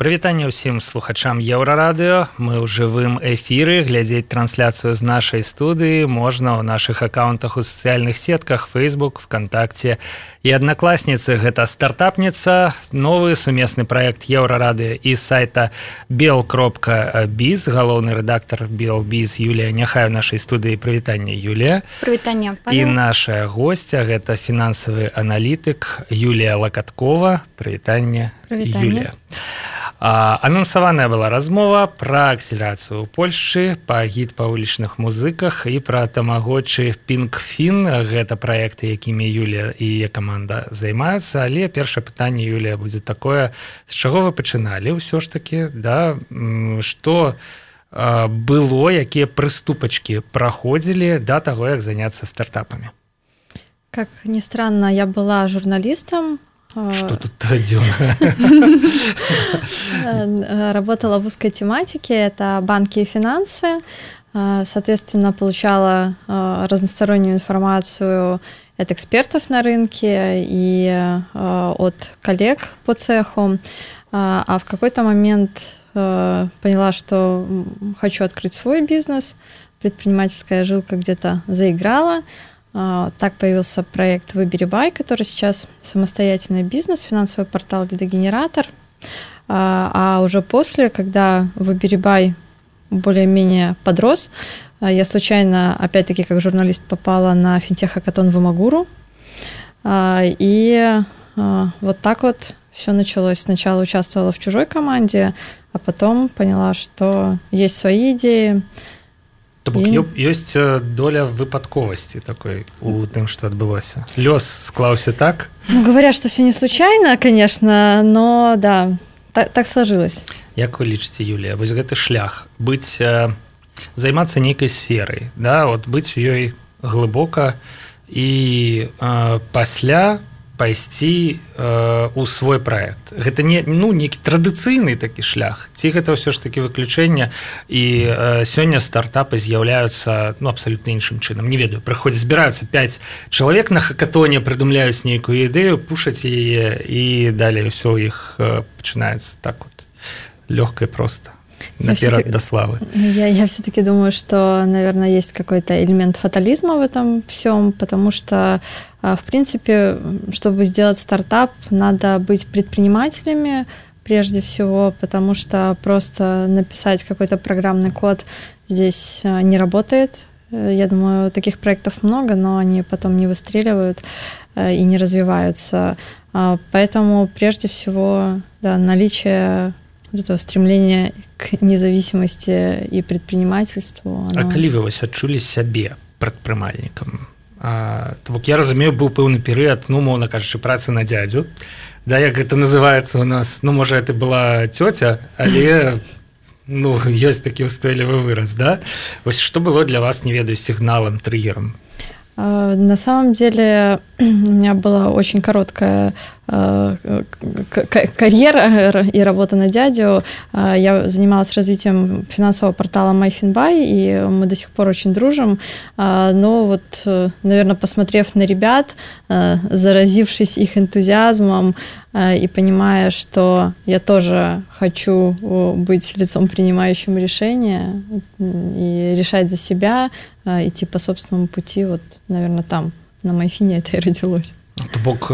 Прывітанне ўсім слухачам еўрарадыё. Мы ў жывым эфіры. Глядзець трансляцыю з нашай студыі можна ў нашых аккаунтах у сацыяльных сетках Facebook вКтакце і аднакласніцы гэта стартапніца новы сумесны проект еўрарадыё і сайта бел кропка біз. Галоўны рэдактор белбіз Юлія няхай у нашай студыі. Прывітання Юлія. Прывітанне і наша гостця гэта фінансавы аналітык Юлія лакаткова. Прывітанне Юлія. Анансаваная была размова пра акселерацыю ў Польшчы па гід па вулічных музыках і пра тамагочы пінкфін гэта праекты якімі Юлія і каманда займаюцца але першае пытанне Юлія будзе такое. З чаго вы пачыналі ўсё ж таки да? Что было якія прыступачкі праходзілі да таго як заняцца стартапамі как ни странно я была журналістам что тут один? Работала в узкой тематике, это банки и финансы. Соответственно, получала разностороннюю информацию от экспертов на рынке и от коллег по цеху. А в какой-то момент поняла, что хочу открыть свой бизнес. Предпринимательская жилка где-то заиграла. А, так появился проект «Выбери бай», который сейчас самостоятельный бизнес, финансовый портал «Лидогенератор». А, а уже после, когда «Выбери бай» более-менее подрос, а, я случайно, опять-таки, как журналист, попала на финтех-хакатон в Имагуру. И вот так вот все началось. Сначала участвовала в чужой команде, а потом поняла, что есть свои идеи, То бок і... ёсць доля выпадковасці такой у тым что адбылося лёс склаўся так. Ну, говорят что все не случайно конечно но да так, так сложилось. Як вы лічыце Юлія вось гэты шлях. Быць э, займацца нейкай сферай да вот быць у ёй глыбока і э, пасля пайсці э, у свой проект гэта не ну некі традыцыйны такі шлях. Ці гэта ўсё ж таки выключэнне? І э, сёння стартапы з'яўляюцца ну абсалютна іншым чынам. Не ведаю прыходзіць збіраюцца 5 чалавек на хакатоне прыдумляюць нейкую ідэю пушаць яе і далей ўсё іх э, пачынаецца так вот лёгкай просто наперед до славы. Я, я все-таки думаю, что, наверное, есть какой-то элемент фатализма в этом всем, потому что, а, в принципе, чтобы сделать стартап, надо быть предпринимателями прежде всего, потому что просто написать какой-то программный код здесь а, не работает. Я думаю, таких проектов много, но они потом не выстреливают а, и не развиваются. Поэтому прежде всего да, наличие вот этого стремления к независимости и предпринимательству. Оно... А калі вы вось адчулі сябе прадпрымальнікам бок я разумею быў пэўны перыяд ну моўна кажучы працы на дядзю да як гэта называется у нас? Ну можа это была цёця але ну ёсць такі устойлівы выраз да? Вось что было для вас не ведаю сігналам триггером на самом деле у меня была очень короткая Э, карьера и работа на дядю. Э, я занималась развитием финансового портала MyFinBuy, и мы до сих пор очень дружим. Э, но вот, наверное, посмотрев на ребят, заразившись их энтузиазмом и понимая, что я тоже хочу быть лицом, принимающим решения и решать за себя, идти по собственному пути, вот, наверное, там, на Майфине это и родилось. Бок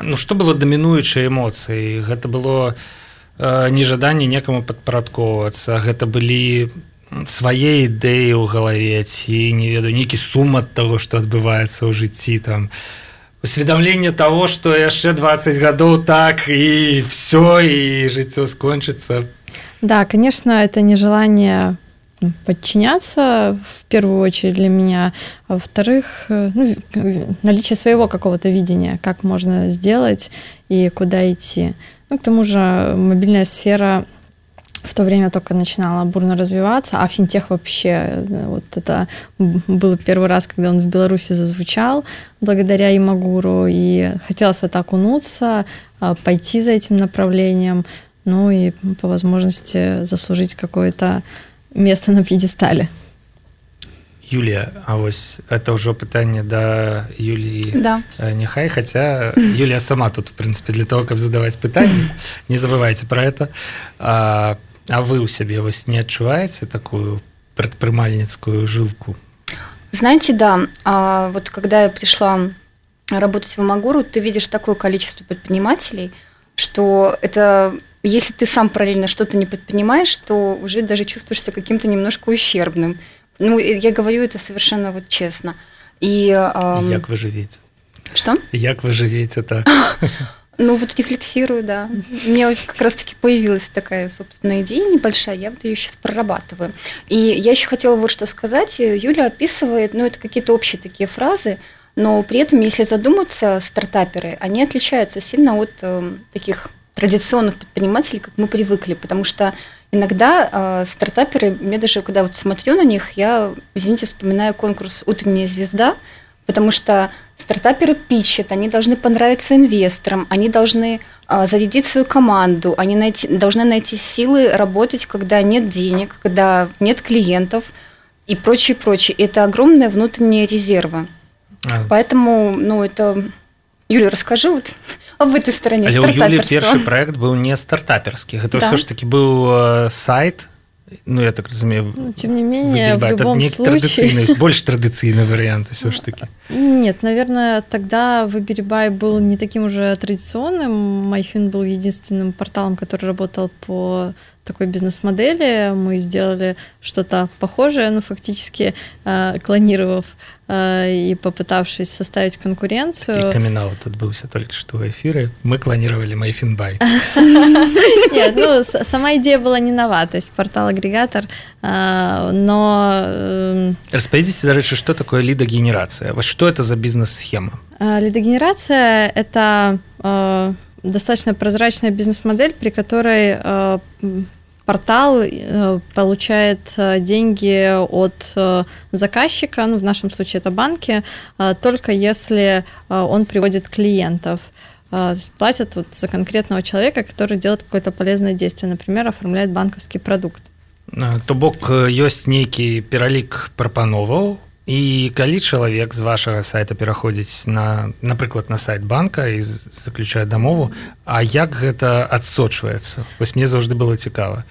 ну что было дамінуючай эмоцыі гэта было э, нежаданне некаму падпарадковацца гэта былі свае ідэі ў галаве ці не ведаю нейкі сум ад таго што адбываецца ў жыцці там усведамленне того что яшчэ 20 гадоў так і все і жыццё скончыцца. Да конечно это нежелание подчиняться в первую очередь для меня, а во-вторых, э, ну, наличие своего какого-то видения, как можно сделать и куда идти. Ну, к тому же мобильная сфера в то время только начинала бурно развиваться, а финтех вообще, э, вот это был первый раз, когда он в Беларуси зазвучал, благодаря Имагуру, и хотелось в это окунуться, а, пойти за этим направлением, ну и по возможности заслужить какое-то место на пьедестале. Юлія А вось это ўжо пытанне да Юліі да. няхай хаця Юлія сама тут в прынцыпе для того каб задаваць пытанне не забывайте про это а, а вы у сябе вось не адчуваеце такую прадпрымальніцкую жилку знаете да а вот когда я пришла работать в Магуру ты видишь такое количество предпринимателей что это если ты сам параллельно что-то не предпринимаешь то уже даже чувствуешься каким-то немножко ущербным Ну, я говорю это совершенно вот честно. И, эм... Як вы живете? Что? Як вы живете так? Ну, вот рефлексирую, да. У меня как раз-таки появилась такая, собственно, идея небольшая, я вот ее сейчас прорабатываю. И я еще хотела вот что сказать. Юля описывает, ну, это какие-то общие такие фразы, но при этом, если задуматься, стартаперы, они отличаются сильно от э, таких традиционных предпринимателей, как мы привыкли, потому что Иногда э, стартаперы, я даже когда вот смотрю на них, я, извините, вспоминаю конкурс «Утренняя звезда», потому что стартаперы пищат, они должны понравиться инвесторам, они должны э, зарядить свою команду, они найти, должны найти силы работать, когда нет денег, когда нет клиентов и прочее, прочее. Это огромные внутренние резервы. А. Поэтому, ну, это... Юля, расскажи вот об этой стороне Але ў Юлі першы проект быў не стартаперскі гэта да. ўсё ж таки быў э, сайт ну я так разумею ну, тем не менее в любом случае больше традиционный вариант все ж таки нет наверное тогда выбербай был не таким уже традиционным майфин был единственным порталом который работал по такой бизнес-модели мы сделали что-то похожее но фактически э, клонировав Э, и попытавшись составить конкуренцию. камин отбылся только что в эфире. Мы клонировали Майфинбай. Нет, ну, сама идея была не нова, то есть портал-агрегатор, э, но... Эм, Расскажите, дальше, что такое лидогенерация? Вот что это за бизнес-схема? Э, лидогенерация – это достаточно прозрачная бизнес-модель, при которой портал э, получает э, деньги от э, заказчика, ну, в нашем случае это банки, только если он приводит клиентов. Платят вот за конкретного человека, который делает какое-то полезное действие, например, оформляет банковский продукт. То бок ёсць нейкі пералік прапановаў і калі чалавек з вашага сайта пераходзіць на напрыклад на сайт банка і заключае дамову А як гэта адсочваецца? Вось мне заўжды было цікава.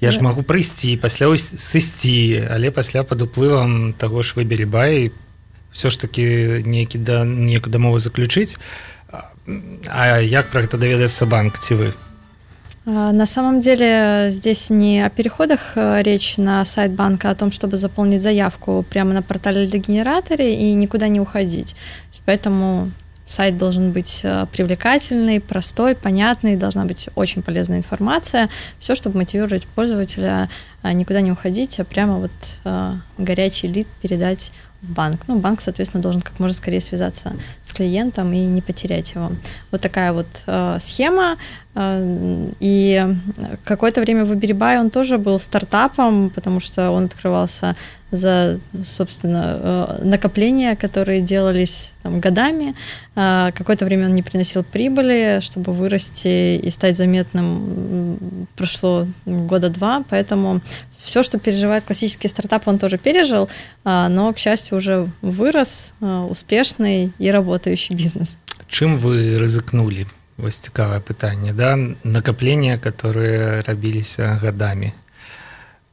Я ж магу прыйсці пасля сысці але пасля пад уплывам таго ж выбері бай все ж таки нейкі да неку дамову заключыць. А як пра гэта даведаецца банк ці вы на самом деле здесь не о переходах э, речь на сайт банка, а о том, чтобы заполнить заявку прямо на портале генераторе и никуда не уходить. Поэтому сайт должен быть э, привлекательный, простой, понятный, должна быть очень полезная информация. Все, чтобы мотивировать пользователя а, никуда не уходить, а прямо вот э, горячий лид передать в банк. Ну, банк, соответственно, должен как можно скорее связаться с клиентом и не потерять его. Вот такая вот э, схема. Э, и какое-то время в Uberbuy он тоже был стартапом, потому что он открывался за, собственно, э, накопления, которые делались там, годами. Э, какое-то время он не приносил прибыли, чтобы вырасти и стать заметным, прошло года два, поэтому все, что переживает классический стартап, он тоже пережил, а, но, к счастью, уже вырос а, успешный и работающий бизнес. Чем вы рызыкнули? Вось цікавае пытанне да накапления которые рабіліся а, годами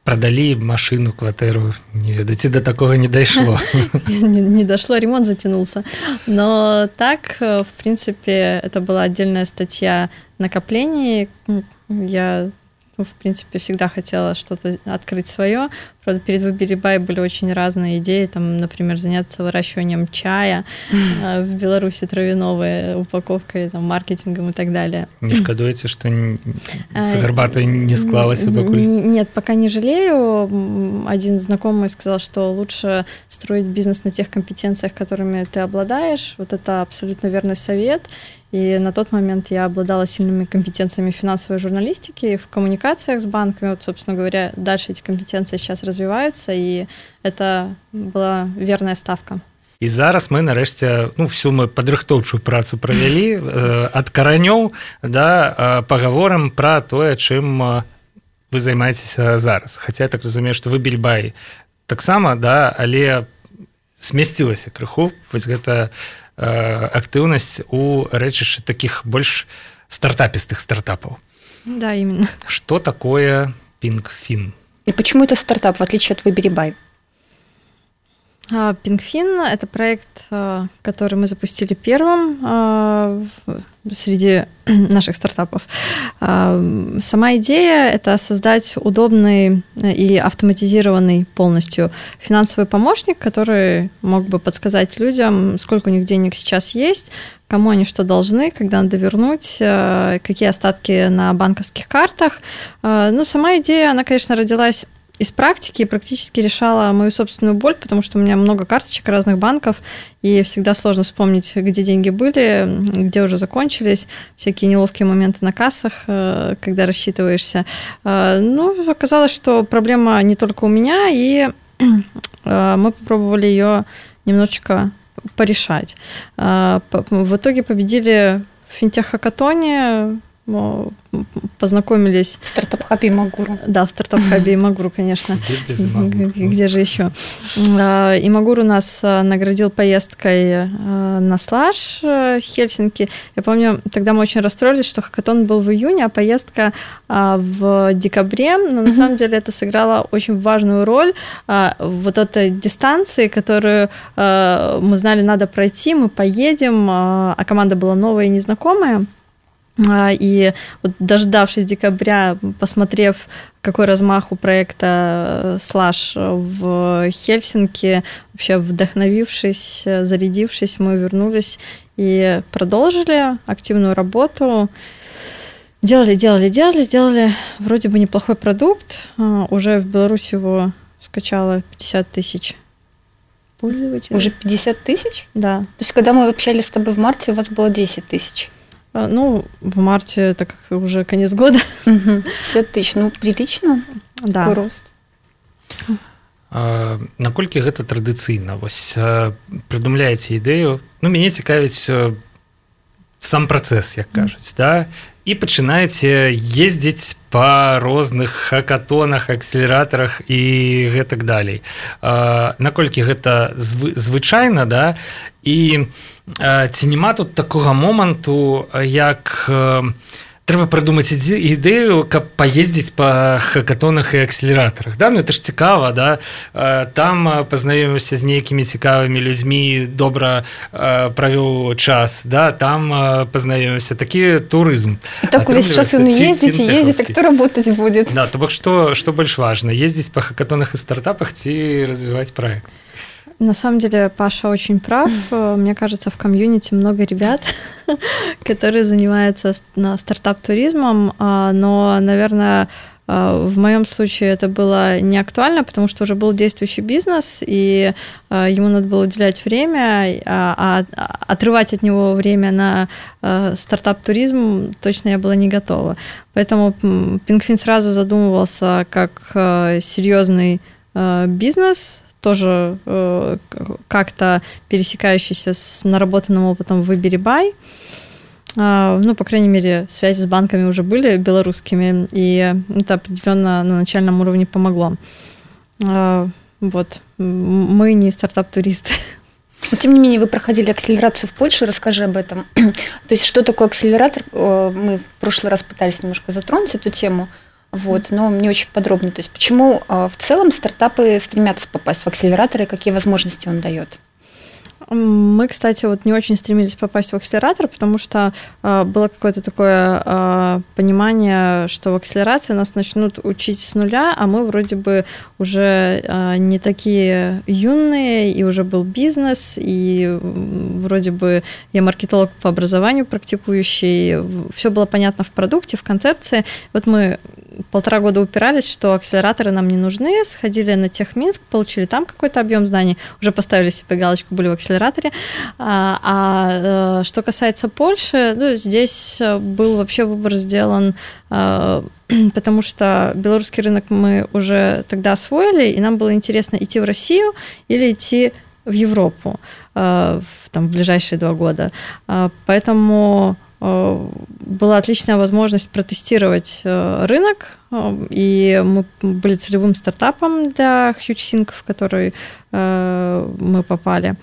продали машину кватэру не ведаце до такого не дайшло не, не дошло ремонт затянулся но так в принципе это была отдельная статья накоплений я ну, в принципе, всегда хотела что-то открыть свое. Правда, перед Выберебай были очень разные идеи, там, например, заняться выращиванием чая э, в Беларуси травяновой упаковкой, там, маркетингом и так далее. Не шкодуете, что с горбатой не склалось покуль? Нет, пока не жалею. Один знакомый сказал, что лучше строить бизнес на тех компетенциях, которыми ты обладаешь. Вот это абсолютно верный совет. И на тот момент я обладала сильными компетенциями финансовой журналистики, в коммуникациях с банками. Вот, собственно говоря, дальше эти компетенции сейчас развиваются, и это была верная ставка. І зараз мы нарэшце ну всю мы падрыхтоўчую працу правялі э, ад каранёў да э, пагаворам пра тое чым э, вы займаецеся зараз Хаця я так разумею што вы бельбай таксама да але смясцілася крыху вось гэта актыўнасць у рэчышы таких больш стартапістых стартапаў да именно что такое пингфин и почему это стартап в отличие от выбери бай Пингфин — это проект, а, который мы запустили первым а, среди наших стартапов. А, сама идея — это создать удобный и автоматизированный полностью финансовый помощник, который мог бы подсказать людям, сколько у них денег сейчас есть, кому они что должны, когда надо вернуть, какие остатки на банковских картах. Ну, сама идея, она, конечно, родилась из практики практически решала мою собственную боль, потому что у меня много карточек разных банков, и всегда сложно вспомнить, где деньги были, где уже закончились, всякие неловкие моменты на кассах, э, когда рассчитываешься. Э, ну, оказалось, что проблема не только у меня, и э, мы попробовали ее немножечко порешать. В итоге победили в финтех-хакатоне, познакомились. В стартап-хабе Imaguru. Да, в стартап-хабе Imaguru, конечно. Где же еще? А, Imaguru нас а, наградил поездкой а, на Slush Хельсинки. Я помню, тогда мы очень расстроились, что хакатон был в июне, а поездка в декабре. Но на самом деле это сыграло очень важную роль. Вот этой дистанции, которую мы знали, надо пройти, мы поедем, а команда была новая и незнакомая. А, и вот дождавшись декабря, посмотрев, какой размах у проекта «Слаж» в Хельсинки, вообще вдохновившись, зарядившись, мы вернулись и продолжили активную работу. Делали, делали, делали, сделали вроде бы неплохой продукт. А, уже в Беларуси его скачало 50 тысяч пользователей. Уже 50 тысяч? Да. То есть, когда мы общались с тобой в марте, у вас было 10 тысяч? Ну, в марте, так как уже конец года. 50 тысяч, ну, прилично. Да. Такой рост. А, наколькі гэта традыцыйна вось прыдумляеце ідэю ну мяне цікавіць сам працэс як кажуць да і пачынаеце ездзіць по розных хакатонах акселератарах і гэтак далей наколькі гэта звычайна да і ці няма тут такога моманту як трэба прыдумаць ідэю каб паездзіць па хакатонах і акселератарах да? Ну это ж цікава да? Там пазнаёмся з нейкімі цікавымі людзьмі добра правёў час да? Там пазнаёмся такі турызм так увесь час ён ездзіць ездзіць хто работаць будет да то бок што што больш важна ездзіць па хакатонах і стартапах ці развіваць проект На самом деле Паша очень прав. Мне кажется, в комьюнити много ребят, которые занимаются стартап-туризмом, а, но, наверное, а, в моем случае это было не актуально, потому что уже был действующий бизнес, и а, ему надо было уделять время, а отрывать от него время на стартап-туризм точно я была не готова. Поэтому Пингфин сразу задумывался как серьезный бизнес, тоже э, как-то пересекающийся с наработанным опытом в Бай. Э, ну, по крайней мере, связи с банками уже были белорусскими, и это определенно на начальном уровне помогло. Э, вот. Мы не стартап-туристы. Но, тем не менее, вы проходили акселерацию в Польше, расскажи об этом. То есть, что такое акселератор? Э, мы в прошлый раз пытались немножко затронуть эту тему. Вот, но не очень подробно. То есть почему а, в целом стартапы стремятся попасть в акселераторы какие возможности он дает? Мы, кстати, вот не очень стремились попасть в акселератор, потому что э, было какое-то такое э, понимание, что в акселерации нас начнут учить с нуля, а мы вроде бы уже э, не такие юные, и уже был бизнес, и вроде бы я маркетолог по образованию практикующий, все было понятно в продукте, в концепции. Вот мы полтора года упирались, что акселераторы нам не нужны, сходили на Техминск, получили там какой-то объем знаний, уже поставили себе галочку, были в акселераторе. А, а э, что касается Польши, ну, здесь э, был вообще выбор сделан э, потому что белорусский рынок мы уже тогда освоили, и нам было интересно идти в Россию или идти в Европу там, в ближайшие два года. Поэтому была отличная возможность протестировать рынок, и мы были целевым стартапом для HugeSync, в который мы попали.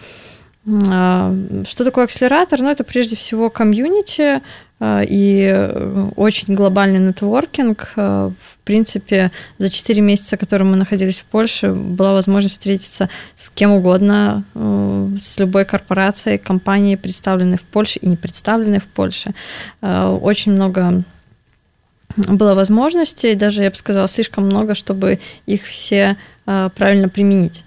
Что такое акселератор? Ну, это прежде всего комьюнити, Э, и э, очень глобальный нетворкинг. Э, в принципе, за 4 месяца, которые мы находились в Польше, была возможность встретиться с кем угодно, с любой корпорацией, компанией, представленной в Польше и не представленной в Польше. Очень много было возможностей, даже, я бы сказала, слишком много, чтобы их все правильно применить.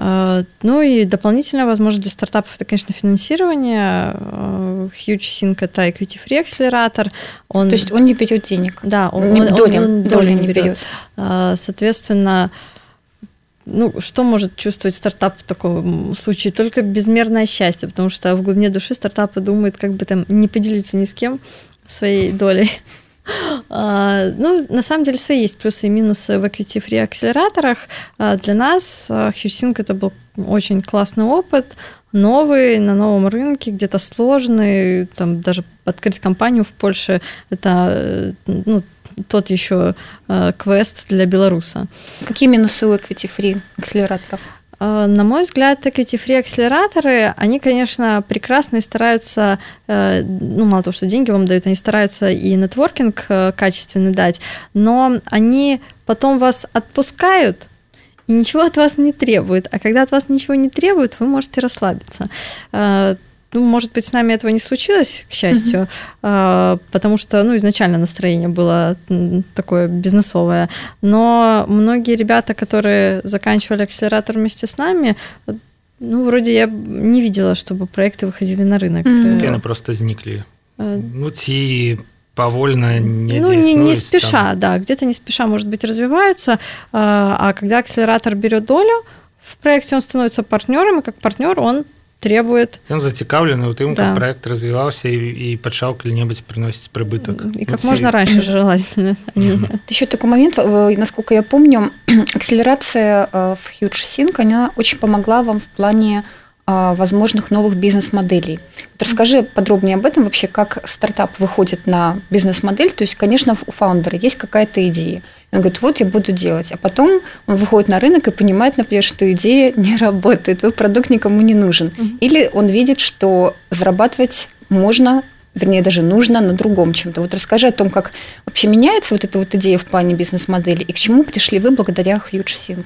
А, ну и дополнительная возможность для стартапов это, конечно, финансирование. HugeSync – это equity-free акселератор. Он... То есть он не берет денег? Да, он, не, он, доли, он, он доли не берет. берет. А, соответственно, ну, что может чувствовать стартап в таком случае? Только безмерное счастье, потому что в глубине души стартапы думают, как бы там не поделиться ни с кем своей долей. А, ну, на самом деле свои есть плюсы и минусы в equity free акселераторах. А, для нас HugeSync это был очень классный опыт, новый, на новом рынке, где-то сложный, там даже открыть компанию в Польше, это ну, тот еще э, квест для белоруса. Какие минусы у equity free акселераторов? А, на мой взгляд, фри-акселераторы, они, конечно, прекрасно и стараются, э, ну, мало того, что деньги вам дают, они стараются и нетворкинг э, качественный дать, но они потом вас отпускают, и ничего от вас не требуют. А когда от вас ничего не требуют, вы можете расслабиться. Ну, может быть, с нами этого не случилось, к счастью, mm-hmm. потому что, ну, изначально настроение было такое бизнесовое. Но многие ребята, которые заканчивали акселератор вместе с нами, ну, вроде я не видела, чтобы проекты выходили на рынок. Mm-hmm. Яны просто зникли. А... Ну, ці повольно не Ну, не, не спеша, там. да, где-то не спеша, может быть, развиваются, а, а когда акселератор берет долю в проекте, он становится партнером, и как партнер он требует. Он зацікаўлены ў тым да. каб проект развіваўся і, і пачаў калі-небудзь прыносіць прыбытак и как ну, можно раньше желательно еще такой момент насколько я помню акселерация э, в Huge Sync она очень помогла вам в плане а, возможных новых бизнес-моделей. Вот расскажи подробнее об этом вообще, как стартап выходит на бизнес-модель. То есть, конечно, у фаундера есть какая-то идея. он говорит, вот я буду делать. А потом он выходит на рынок и понимает, например, что идея не работает, твой продукт никому не нужен. Или он видит, что зарабатывать можно вернее, даже нужно на другом чем-то. Вот расскажи о том, как вообще меняется вот эта вот идея в плане бизнес-модели и к чему пришли вы благодаря HugeSync.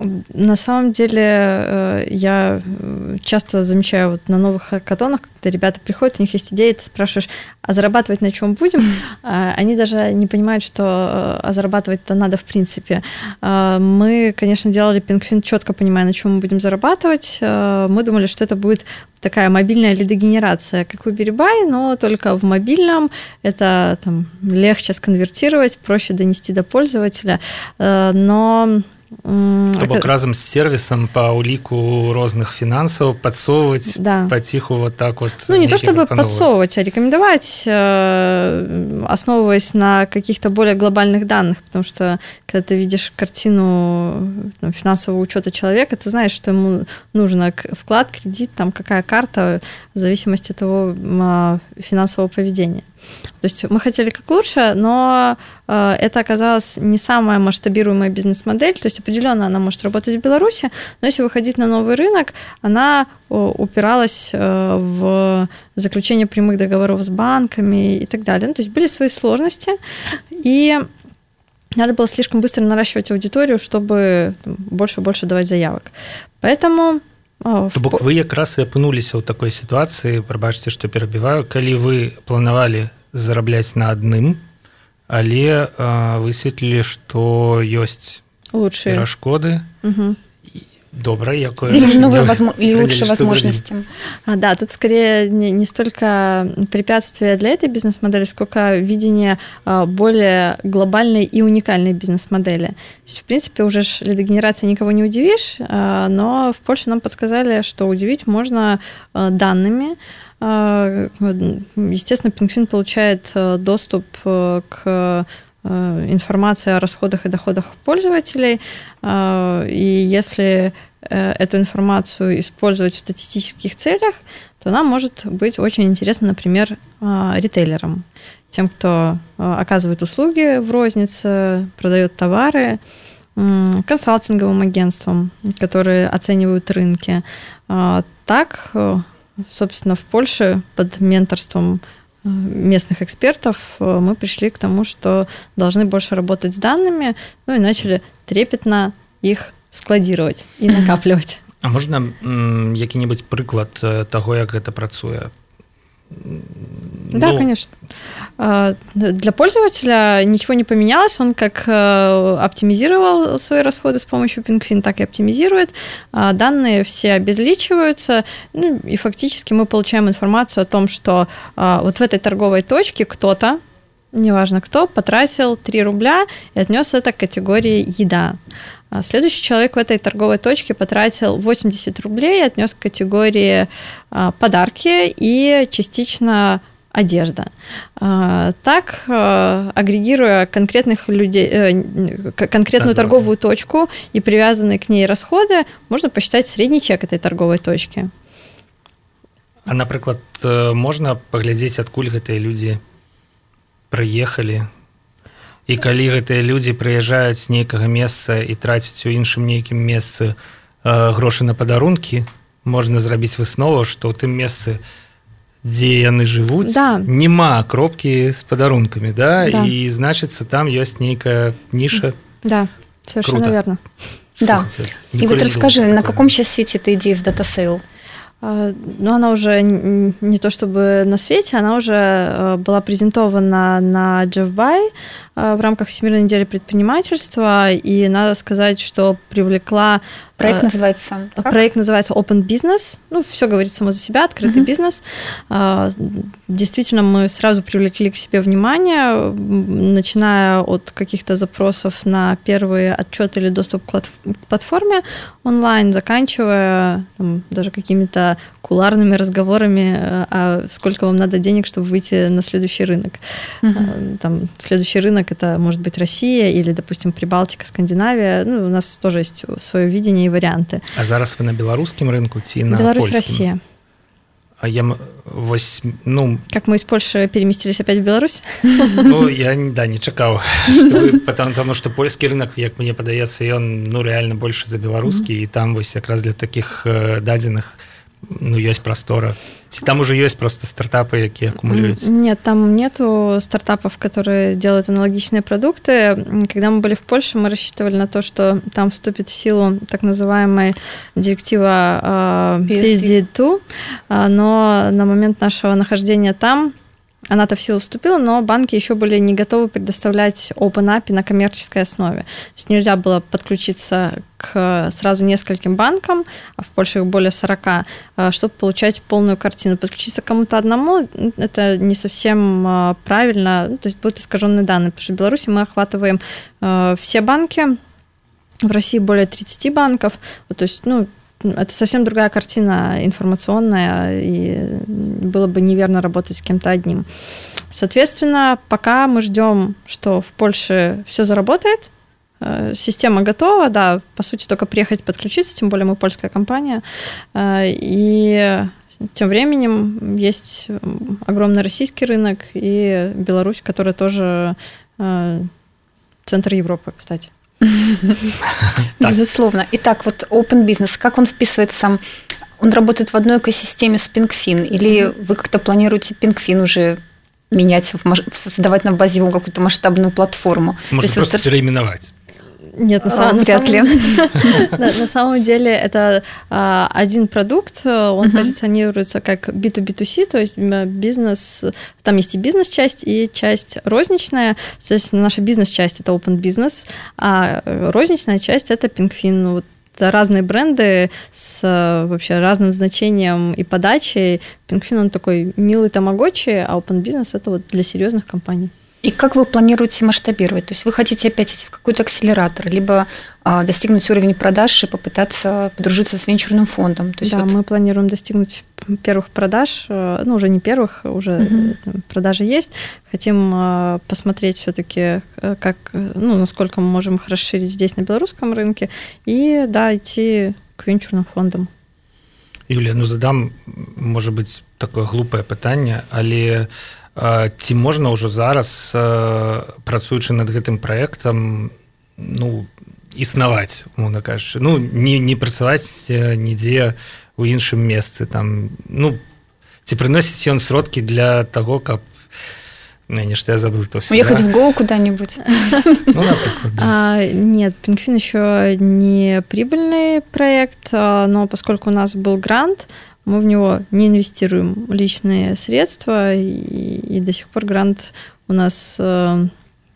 На самом деле э, я э, часто замечаю вот на новых хакатонах, когда ребята приходят, у них есть идея, ты спрашиваешь, а зарабатывать на чем будем? А они даже не понимают, что э, а зарабатывать-то надо в принципе. А мы, конечно, делали пингфин четко понимая, на чем мы будем зарабатывать. Мы думали, что это будет такая мобильная лидогенерация, как в Uberbuy, но только в мобильном. Это там, легче сконвертировать, проще донести до пользователя. Но То бок разам з сервісам па ўліку розных фінансаў падсоўваць да. паціху вот так вот ну не то чтобы подсовывать а рекомендовать э, основываясь на каких-то более глобальных данных потому что когда ты видишь картину ну, финансового учета человека ты знаешь что ему нужно вклад кредит там какая карта в зависимости от того финансового поведения то есть мы хотели как лучше, но э, это оказалось не самая масштабируемая бизнес-модель. То есть определенно она может работать в Беларуси, но если выходить на новый рынок, она упиралась э, в заключение прямых договоров с банками и так далее. Ну, то есть были свои сложности, и надо было слишком быстро наращивать аудиторию, чтобы больше и больше давать заявок. Поэтому То бок вы якраз і апынуліся ў такой сітуацыі прабачце што перабіваю калі вы планавалі зарабляць на адным але высветлілі што ёсць лучшие перашкоды угу. добра якое возможно, и лучшие возможности. А, да тут скорее не, не столько препятствия для этой бизнес-модели сколько видение а, более глобальной и уникальной бизнес-модели. В принципе уже лидогенерация никого не удивишь а, но в Польше нам подсказали что удивить можно а, данными. Естественно пингвин получает доступ к информации о расходах и доходах пользователей. И если эту информацию использовать в статистических целях, то она может быть очень интересна, например, ритейлерам, тем, кто оказывает услуги в рознице, продает товары, консалтинговым агентствам, которые оценивают рынки. Так, э, собственно, в Польше под менторством э, местных экспертов э, мы пришли к тому, что должны больше работать с данными, ну и начали трепетно их складировать и накапливать. А можна які-небудзь прыклад таго як гэта працуе да, ну... конечно. А, для пользователя ничего не поменялось. Он как э, оптимизировал свои расходы с помощью PingFin, так и оптимизирует. А, данные все обезличиваются. Ну, и фактически мы получаем информацию о том, что а, вот в этой торговой точке кто-то, неважно кто, потратил 3 рубля и отнес это к категории еда. А следующий человек в этой торговой точке потратил 80 рублей отнес к категории а, подарки и частично одежда. А, так, агрегируя конкретных людей, э, конкретную торговую точку и привязанные к ней расходы, можно посчитать средний чек этой торговой точки. А напрыклад э, можна паглядзець адкуль гэтыя людзі прыехалі і калі гэтыя людзі прыязджаюць нейкага месца і трацяць у іншым нейкім месцы э, грошы на падарункі можна зрабіць выснову што ў тым месцы дзе яны жывуць да. няма кропкі з падарункамі да? да. І значыцца там ёсць нейкая ніша. Да совершенно верно. Да. І вот расскажы на каком сейчас свеце ты ідзе з датасейл но она уже не то чтобы на свете, она уже э, была презентована на JeffBuy в рамках Всемирной недели предпринимательства, и надо сказать, что привлекла Проект э, называется как? Проект называется Open Business. Ну, все говорит само за себя, открытый mm-hmm. бизнес. А, действительно, мы сразу привлекли к себе внимание, начиная от каких-то запросов на первые отчеты или доступ к платформе онлайн, заканчивая там, даже какими-то куларными разговорами, э, а сколько вам надо денег, чтобы выйти на следующий рынок. Mm-hmm. Там следующий рынок это может быть Россия или, допустим, Прибалтика, Скандинавия. Ну, у нас тоже есть свое видение и варианты. А зараз вы на белорусском рынку ці на Беларусь, польскім? Россия. А я вось ну как мы из Польши переместились опять в Беларусь ну, я да не чакаў потому тому что польскі рынок як мне падаецца ён ну реально больше за беларускі mm -hmm. і там вось якраз для таких э, дадзеных ну ёсць прастора там уже есть просто стартапы якія аккумулируются. нет там нету стартапов которые делают аналогичные продукты. Когда мы были в Польше мы рассчитывали на то что там вступит в силу так называемая директива э, PSD2 но на момент нашего нахождения там она-то в силу вступила, но банки еще были не готовы предоставлять Open API на коммерческой основе. То есть нельзя было подключиться к сразу нескольким банкам, а в Польше их более 40, э, чтобы получать полную картину. Подключиться к кому-то одному – это не совсем э, правильно, ну, то есть будут искаженные данные, потому что в Беларуси мы охватываем э, все банки, в России более 30 банков, то есть, ну, это совсем другая картина информационная, и было бы неверно работать с кем-то одним. Соответственно, пока мы ждем, что в Польше все заработает, э, система готова, да, по сути, только приехать подключиться, тем более мы польская компания, э, и тем временем есть огромный российский рынок и Беларусь, которая тоже э, центр Европы, кстати. Безусловно. Итак, вот Open Business, как он вписывается? Он работает в одной экосистеме с PinkFin? Или вы как-то планируете PinkFin уже менять, создавать на базе его какую-то масштабную платформу? Можно просто переименовать. Нет, на, а, самом, вряд ли. на, на самом деле это а, один продукт, он uh-huh. позиционируется как B2B2C, то есть бизнес, там есть и бизнес-часть, и часть розничная. Соответственно, наша бизнес-часть это open business, а розничная часть это PinkFin. Вот разные бренды с вообще разным значением и подачей. PinkFin он такой милый тамагочи, а Open Business это вот для серьезных компаний. И как вы планируете масштабировать? То есть вы хотите опять идти в какой-то акселератор, либо а, достигнуть уровень продаж и попытаться подружиться с венчурным фондом? То есть да, вот... мы планируем достигнуть первых продаж, э, ну уже не первых, уже угу. продажи есть. Хотим а, посмотреть все-таки, э, как, ну, насколько мы можем их расширить здесь на белорусском рынке, и да, идти к венчурным фондам. Юлія ну задам можа быць такое глупае пытанне але ці можна ўжо зараз працуючы над гэтым праектам ну існаваць умоўна кажучы? Ну не не працаваць нідзе у іншым месцы там ну ці прыносіць ён сродкі для того каб нечто я забыл то ехать да? в Go куда-нибудь? Ну, а, нет пингфин еще не прибыльный проект но поскольку у нас был грант мы в него не инвестируем личные средства и, и до сих пор грант у нас э,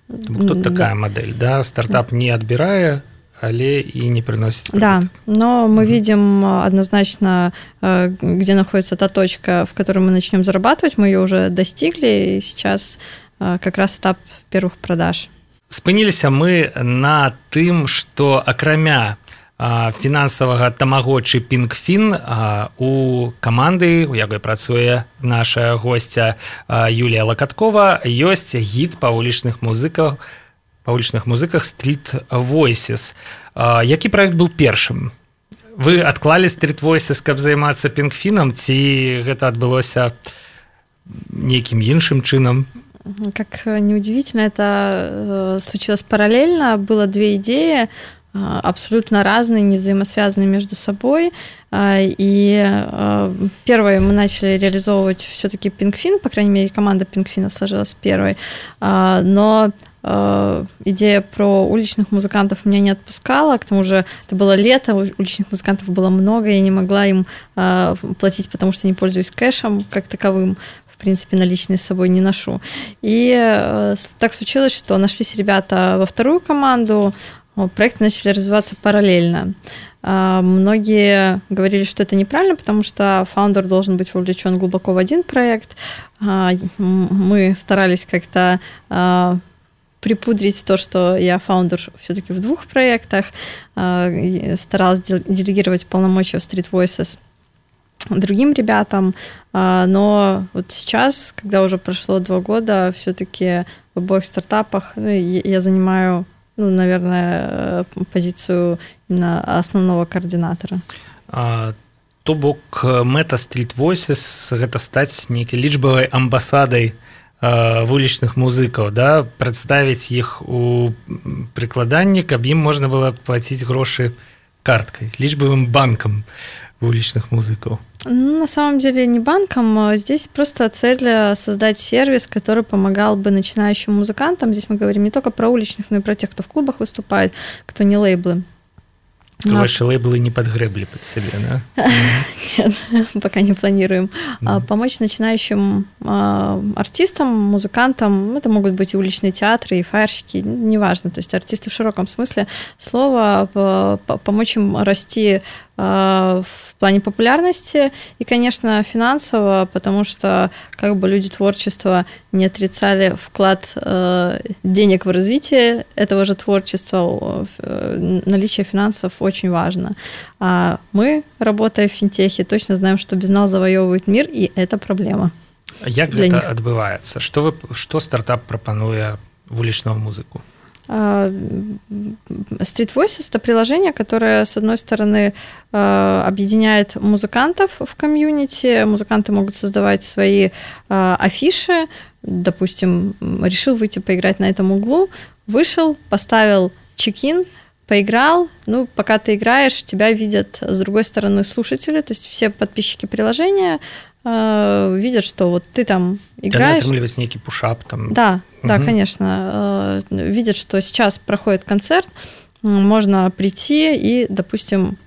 тут такая модель да стартап не отбирая але і не приносит да но мы угу. видим однозначно э, где находится та точка в которой мы начнем зарабатывать мы ее уже достигли и сейчас э, как раз этап первых продаж спыніліся мы на тым что акрамя фінансавага тамагочы пінгфін у каманды у якой працуе наша гостця Юлія лакаткова ёсць гід па вулічных музыкаў па вулічных музыках стрит voices. Які проект быў першым? Вы адклалі стрит voices каб займацца пінгфінам ці гэта адбылося нейкім іншым чынам? Как неудивительно это э, случилось параллельно. Было две идеи. а, абсолютно разные, не взаимосвязанные между собой. А, и а, первое мы начали реализовывать все-таки Пингфин, по крайней мере, команда Пингфина сложилась первой. Но идея про уличных музыкантов меня не отпускала, к тому же это было лето, уличных музыкантов было много, я не могла им платить, потому что не пользуюсь кэшем как таковым, в принципе, наличные с собой не ношу. И так случилось, что нашлись ребята во вторую команду, проекты начали развиваться параллельно. А, многие говорили, что это неправильно, потому что фаундер должен быть вовлечен глубоко в один проект. А, мы старались как-то а, припудрить то, что я фаундер все-таки в двух проектах, старалась делегировать полномочия в Street Voices другим ребятам, но вот сейчас, когда уже прошло два года, все-таки в обоих стартапах ну, я занимаю ну, наверное, э, позицию именно основного координатора. А, то бок мэта Street Voices гэта стаць нейкай лічбавай амбасадай вулічных музыкаў да прадставіць іх у прыкладанні каб ім можна было плаціць грошы карткай лічбавым банкам вулічных музыкаў на самом деле не банком. А здесь просто цель э, создать сервис, который помогал бы начинающим музыкантам. Здесь мы говорим не только про уличных, но и про тех, кто в клубах выступает, кто не лейблы. А... Ваши лейблы не подгребли под себя, да? Нет, пока не планируем. Mm. Помочь начинающим а, артистам, музыкантам, это могут быть и уличные театры, и фаерщики, неважно, то есть артисты в широком смысле слова, помочь им расти в плане популярности и, конечно, финансово, потому что как бы люди творчества не отрицали вклад э, денег в развитие этого же творчества, э, наличие финансов очень важно. А мы, работая в финтехе, точно знаем, что без нас завоевывает мир, и это проблема. Як гэта адбываецца что вы что стартап прапануе вулічную музыку Street Voices — это приложение, которое, с одной стороны, э, объединяет музыкантов в комьюнити. Музыканты могут создавать свои э, афиши. Допустим, решил выйти поиграть на этом углу, вышел, поставил чекин, поиграл, ну, пока ты играешь, тебя видят с другой стороны слушатели, то есть все подписчики приложения э, видят, что вот ты там играешь. Да, некий пушап там. Да, да, угу. конечно. Э, видят, что сейчас проходит концерт, можно прийти и, допустим,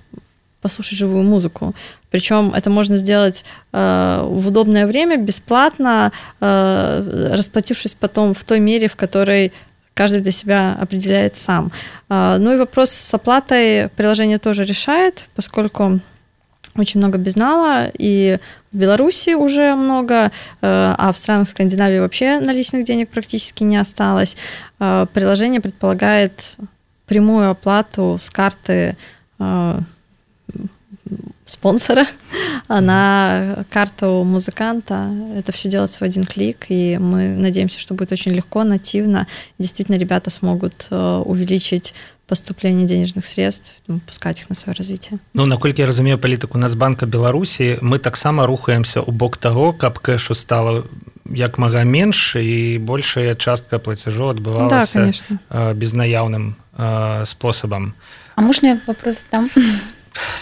послушать живую музыку. Причем это можно сделать э, в удобное время, бесплатно, э, расплатившись потом в той мере, в которой каждый для себя определяет сам. Э, ну и вопрос с оплатой приложение тоже решает, поскольку очень много безнала, и в Беларуси уже много, э, а в странах Скандинавии вообще наличных денег практически не осталось. Э, приложение предполагает прямую оплату с карты э, спонсора, на карту музыканта это все делается в один клик, и мы надеемся, что будет очень легко, нативно. Действительно, ребята смогут увеличить поступление денежных средств пускать их на свое развитие Ну наколькі я разумею палітыку нацбанка беларусі мы таксама рухаемся у бок того каб кэшу стало як мага менш і большая частка плацяжу адбывалася да, безнаяўным способом а можно я вопрос там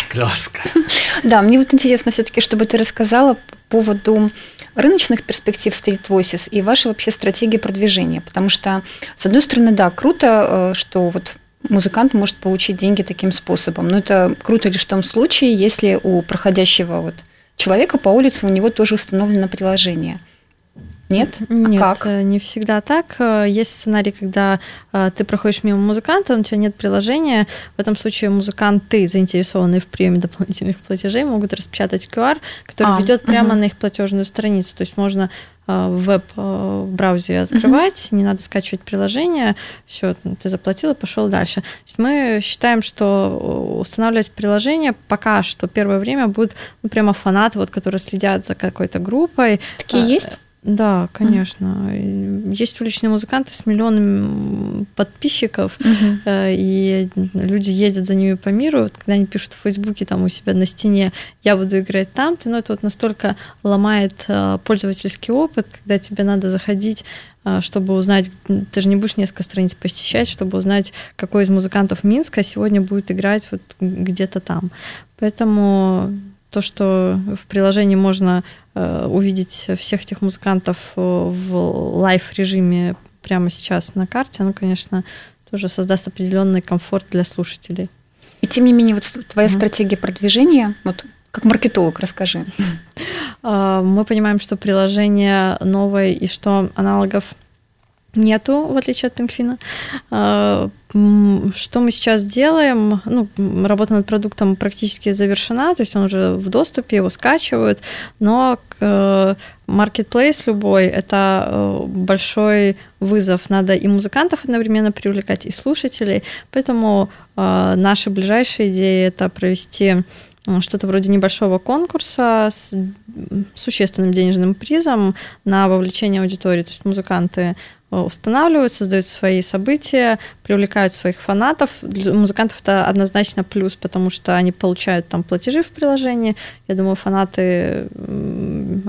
Класка. Да, мне вот интересно все-таки, чтобы ты рассказала по поводу рыночных перспектив Street Voices и вашей вообще стратегии продвижения. Потому что, с одной стороны, да, круто, что вот музыкант может получить деньги таким способом. Но это круто лишь в том случае, если у проходящего вот человека по улице у него тоже установлено приложение – нет? Нет, а как? Э, не всегда так. Э, есть сценарий, когда э, ты проходишь мимо музыканта, у тебя нет приложения. В этом случае музыканты, заинтересованные в приеме дополнительных платежей, могут распечатать QR, который а, ведет прямо угу. на их платежную страницу. То есть можно в веб-браузере открывать, угу. не надо скачивать приложение, все, ты заплатил и пошел дальше. мы считаем, что устанавливать приложение пока что первое время будет ну, прямо фанаты, вот, которые следят за какой-то группой. Такие есть? Да, конечно. Есть уличные музыканты с миллионами подписчиков, угу. и люди ездят за ними по миру. Вот, когда они пишут в Фейсбуке там у себя на стене «я буду играть там», то ну, это вот настолько ломает э, пользовательский опыт, когда тебе надо заходить э, чтобы узнать, ты же не будешь несколько страниц посещать, чтобы узнать, какой из музыкантов Минска сегодня будет играть вот где-то там. Поэтому то, что в приложении можно увидеть всех этих музыкантов э, в live-режиме прямо сейчас на карте, оно, конечно, тоже создаст определенный комфорт для слушателей. И тем не менее, вот твоя mm-hmm. стратегия продвижения, вот как маркетолог, расскажи. Э, мы понимаем, что приложение новое и что аналогов нету, в отличие от PingFin а. Что мы сейчас делаем? Ну, работа над продуктом практически завершена, то есть он уже в доступе, его скачивают, но marketplace любой – это э, большой вызов. Надо и музыкантов одновременно привлекать, и слушателей. Поэтому э, наши ближайшие идеи – это провести что-то вроде небольшого конкурса с существенным денежным призом на вовлечение аудитории. То есть музыканты устанавливают, создают свои события, привлекают своих фанатов. Для музыкантов это однозначно плюс, потому что они получают там платежи в приложении. Я думаю, фанаты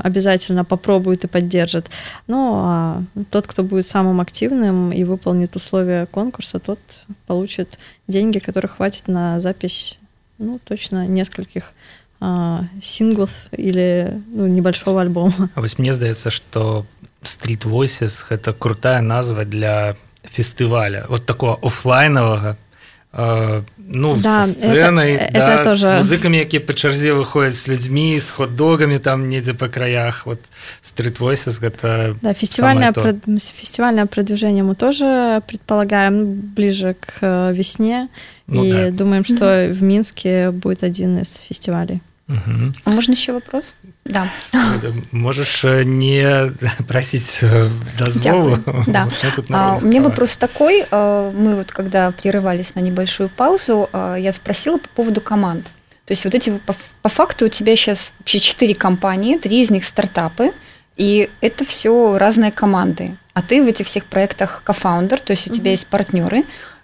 обязательно попробуют и поддержат. Ну, а тот, кто будет самым активным и выполнит условия конкурса, тот получит деньги, которые хватит на запись, ну, точно нескольких а, синглов или ну, небольшого альбома. А вось мне здаецца, што Street Voices гэта крутая назва для фестываля вот такого офлайновага э, ну да, сценай это, да, это тоже... музыкамі якія па чарзе выходзяць з людзьмі з хот-догамі там недзе па краях вот Street Voices гэта да, фестивальное прод... фестивальное продвижение мы тоже предполагаем ближе к э, весне ну, и да. думаем что mm-hmm. в Минске будет один из фестивалей угу. а можно еще вопрос да. Можешь э, не просить э, дозволу. Да. А, у меня вопрос такой. Э, мы вот когда прерывались на небольшую паузу, я спросила по поводу команд. То есть вот эти по, по факту у тебя сейчас вообще четыре компании, три из них стартапы, и это все разные команды. А ты в этих всех проектах кофаундер, то есть у тебя есть партнеры.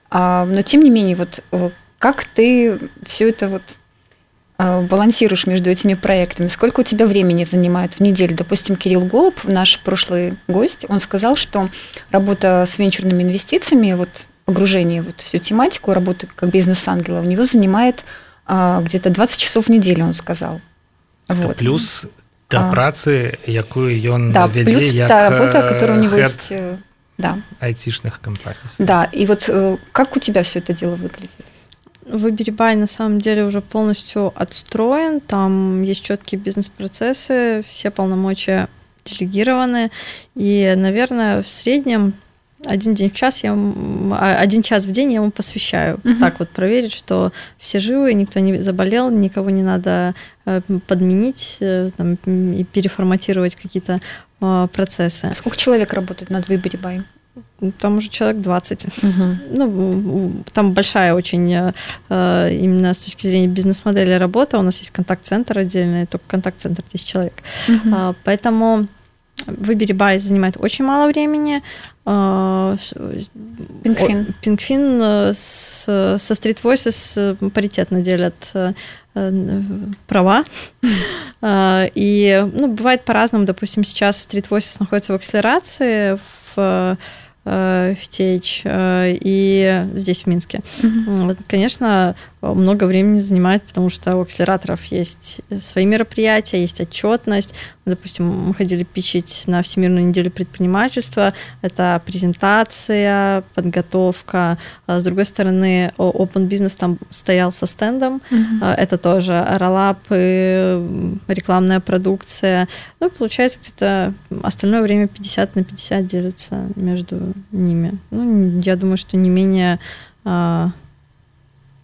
А, но тем не менее, вот как ты все это вот балансируешь между этими проектами? Сколько у тебя времени занимает в неделю? Допустим, Кирилл Голуб, наш прошлый гость, он сказал, что работа с венчурными инвестициями, вот погружение вот всю тематику, работа как бизнес-ангела, у него занимает а, где-то 20 часов в неделю, он сказал. Вот. Плюс та а, працы, якую ён да, вядзе, плюс як та работа, которая у него есть э, да. айтишных компаний. Да, и вот как у тебя все это дело выглядит? Выберебай на самом деле уже полностью отстроен, там есть четкие бизнес-процессы, все полномочия делегированы, и, наверное, в среднем один день в час я а, один час в день я ему посвящаю. Угу. так вот проверить что все живы никто не заболел никого не надо э, подменить э, там, и переформатировать какие-то а, процессы. Сколько человек работает над выбери бай там уже человек 20. Угу. Ну, там большая очень э, именно с точки зрения бизнес-модели работа. У нас есть контакт-центр отдельный, только контакт-центр 10 человек. Угу. Поэтому Выбери бай занимает очень мало времени. Пинкфин. Пинкфин со Street Voices паритетно делят права. И ну, бывает по-разному. Допустим, сейчас Street Voices находится в акселерации, в Э, в Течь э, и здесь, в Минске. Угу. Конечно, много времени занимает, потому что у акселераторов есть свои мероприятия, есть отчетность. Допустим, мы ходили пичить на Всемирную неделю предпринимательства. Это презентация, подготовка. А с другой стороны, Open Business там стоял со стендом. Угу. Это тоже роллапы, рекламная продукция. Ну, получается, где-то остальное время 50 на 50 делится между ними. Ну, я думаю, что не менее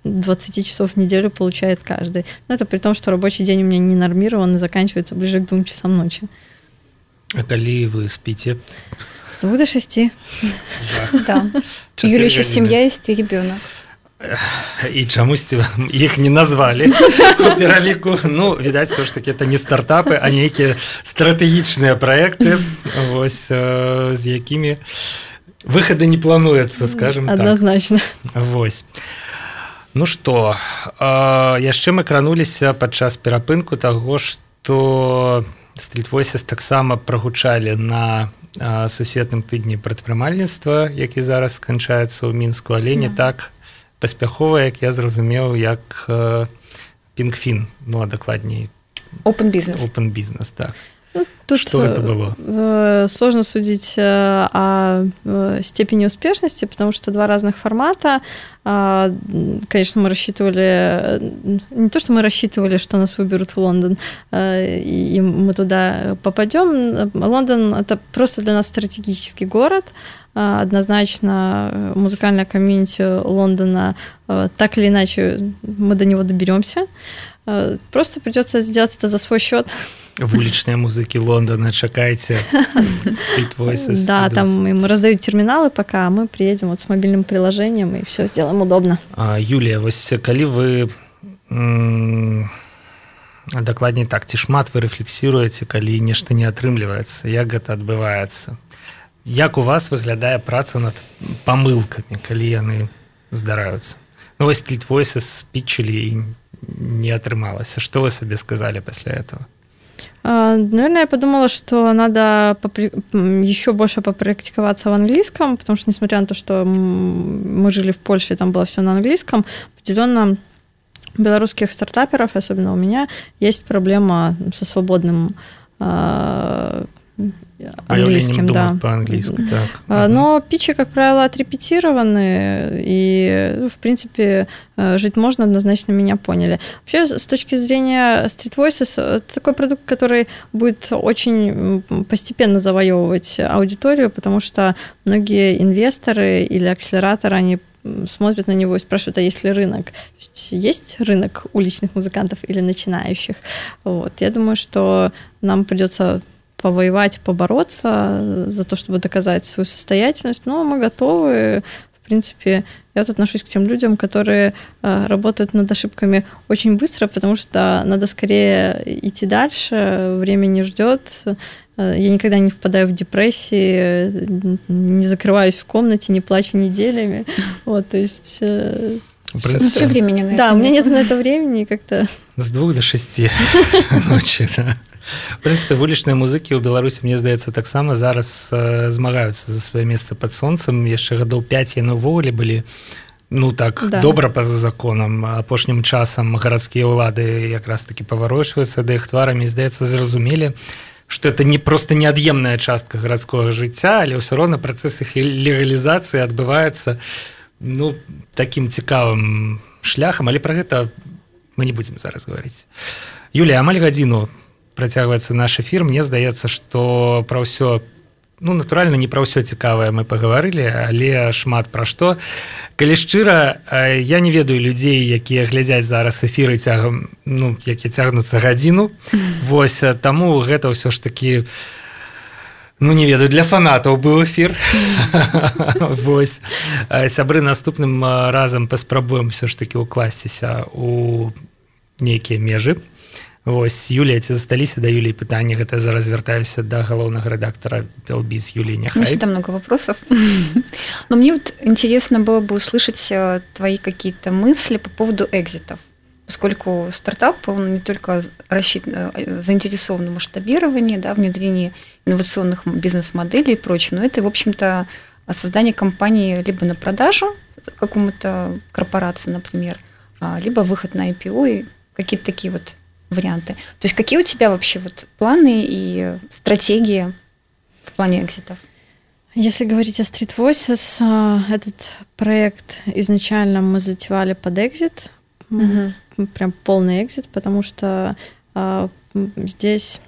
20 а, часов в неделю получает каждый. Но это при том, что рабочий день у меня не нормирован и заканчивается ближе к двум часам ночи. А коли вы спите? С двух до шести. Да. Юля еще семья есть и ребенок. і чамусьці іх не назвалі пераліку ну відаць все ж таки это не стартапы а нейкія стратэгічныя проекты вось з якімі выхады не плануецца скажем однозначно так. Вось Ну что яшчэ мы крануліся падчас перапынку таго что стритвойсес таксама прагучалі на сусветным тыдні прадпрымальніцтва які зараз сканчаецца ў мінску але не так паспяхова як я зразумеў як пінгфін ну а дакладней open бизнес open бизнес так Ну, тут Что это было? Э, сложно судить э, о э, степени успешности, потому что два разных формата. А, конечно, мы рассчитывали, не то, что мы рассчитывали, что нас выберут в Лондон, и мы туда попадем. Лондон это просто для нас стратегический город. Однозначно музыкальная комьюнити Лондона так или иначе мы до него доберемся. Просто придется сделать это за свой счет вулічныя музыкі Лондона чакайце да там им раздают терминалы пока мы приедем вот с мобильным приложением и все сделаем удобно а, Юлія вось калі вы дакладней так ці шмат вы рэфлексируеце калі нешта не атрымліваецца як гэта адбываецца як у вас выглядае праца над памылкамі калі яны здараюцца ну, вось твойсы спічылі і не атрымалася что вы сабе сказали пасля этого? А, наверное, я подумала, что надо еще больше попрактиковаться в английском, потому что, несмотря на то, что мы жили в Польше, и там было все на английском, определенно белорусских стартаперов, особенно у меня, есть проблема со свободным а, английским, да. По-английски, так. А, но питчи, как правило, отрепетированы, и, ну, в принципе, э, жить можно, однозначно меня поняли. Вообще, с точки зрения Street Voices, это такой продукт, который будет очень постепенно завоевывать аудиторию, потому что многие инвесторы или акселераторы, они смотрят на него и спрашивают, а есть ли рынок? Есть, есть рынок уличных музыкантов или начинающих? Вот. Я думаю, что нам придется повоевать, побороться за то, чтобы доказать свою состоятельность, но мы готовы. В принципе, я вот отношусь к тем людям, которые э, работают над ошибками очень быстро, потому что надо скорее идти дальше, время не ждет. Э, я никогда не впадаю в депрессии, не закрываюсь в комнате, не плачу неделями. Вот, то есть... Э, Вообще времени на это Да, у меня нет на это времени как-то. С двух до шести ночи, да. Прынцыпе вулічныя музыкі ў беларусі мне здаецца таксама зараз э, змагаюцца за сваё месца под сонцам яшчэ гадоў 5 яны ўвогуле былі. Ну так да. добра па-за законам. Апошнім часам гарадскія ўлады якраз таки паварочваюцца да іх тварамі здаецца зразумелі что это не просто неад'емная частка гарадскога жыцця але ўсё роўна працэс іх легалізацыі адбываецца ну таким цікавым шляхам. Але про гэта мы не будем зараз говорить Юлія амаль гадзіну працягваецца наш эфир мне здаецца что пра ўсё ну натуральна не пра ўсё цікавае мы пагаварылі але шмат пра што. Калі шчыра я не ведаю людзей якія глядзяць зараз эфіры цягам ну які цягнуцца гадзіну. Восьось таму гэта ўсё ж такі Ну не ведаю для фанатаў быў эфір. Вось. Сябры наступным разам паспрабуем все ж таки укласціся у нейкія межы Вось Юлія ці засталіся да Юліі пытанні гэта зараз звяртаюся да галоўнага рэдактора Белбіз Юлии Нехай. там много вопросов. Но мне вот интересно было бы услышать э, твои какие-то мысли по поводу экзитов. Поскольку стартап, он не только рассчитан, э, заинтересован в масштабировании, да, внедрении инновационных бизнес-моделей и прочее, но это, в общем-то, создание компании либо на продажу какому-то корпорации, например, а, либо выход на IPO и какие-то такие вот варианты. То есть какие у тебя вообще вот планы и стратегии в плане экзитов? Если говорить о Street Voices, а, этот проект изначально мы затевали под экзит, угу. прям полный экзит, потому что а, здесь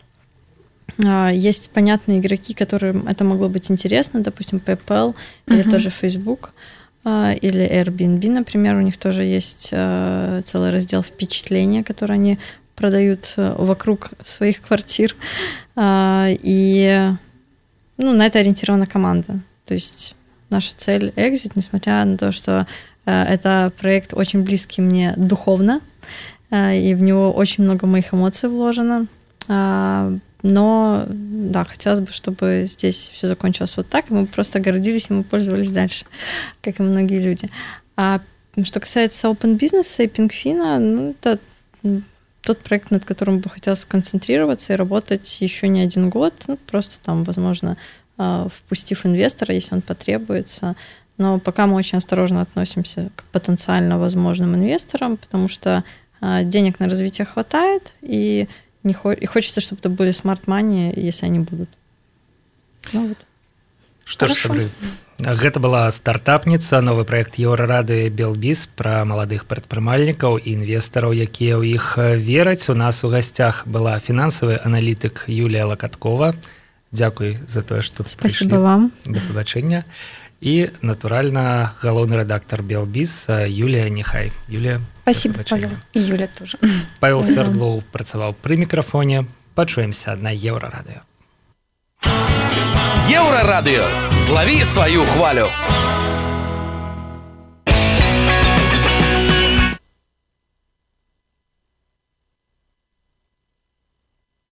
а, есть понятные игроки, которым это могло быть интересно, допустим, PayPal или uh тоже Facebook или Airbnb, например, у них тоже есть целый раздел впечатления, который они продают э, вокруг своих квартир. А, и ну, на это ориентирована команда. То есть наша цель exit, несмотря на то, что э, это проект очень близкий мне духовно, э, и в него очень много моих эмоций вложено. А, но да, хотелось бы, чтобы здесь все закончилось вот так, и мы просто гордились, и мы пользовались дальше, как и многие люди. А что касается open бизнеса и Пингфина, ну, это тот проект, над которым бы хотелось сконцентрироваться и работать еще не один год, ну, просто там, возможно, а, впустив инвестора, если он потребуется. Но пока мы очень осторожно относимся к потенциально возможным инвесторам, потому что а, денег на развитие хватает, и, не хо- и хочется, чтобы это были смарт-мани, если они будут. Ну вот. Что ж, Гэта была стартапніца новы проект еўрарады белбіз пра маладых прадпрымальнікаў і інвестараў якія ў іх вераць. У нас у гасцях была фінансавы аналітык Юлія лакаткова. Дякуй за тое што спасибо вам. Да пабачэння і натуральна галоўны рэдактор белбіз Юлія Нехай Юлія спасибо Юля тоже. Павел свердлоў працаваў пры мікрафоне. Пачуемся на еўрарадыё Еврорадио, Злові свою хвалю.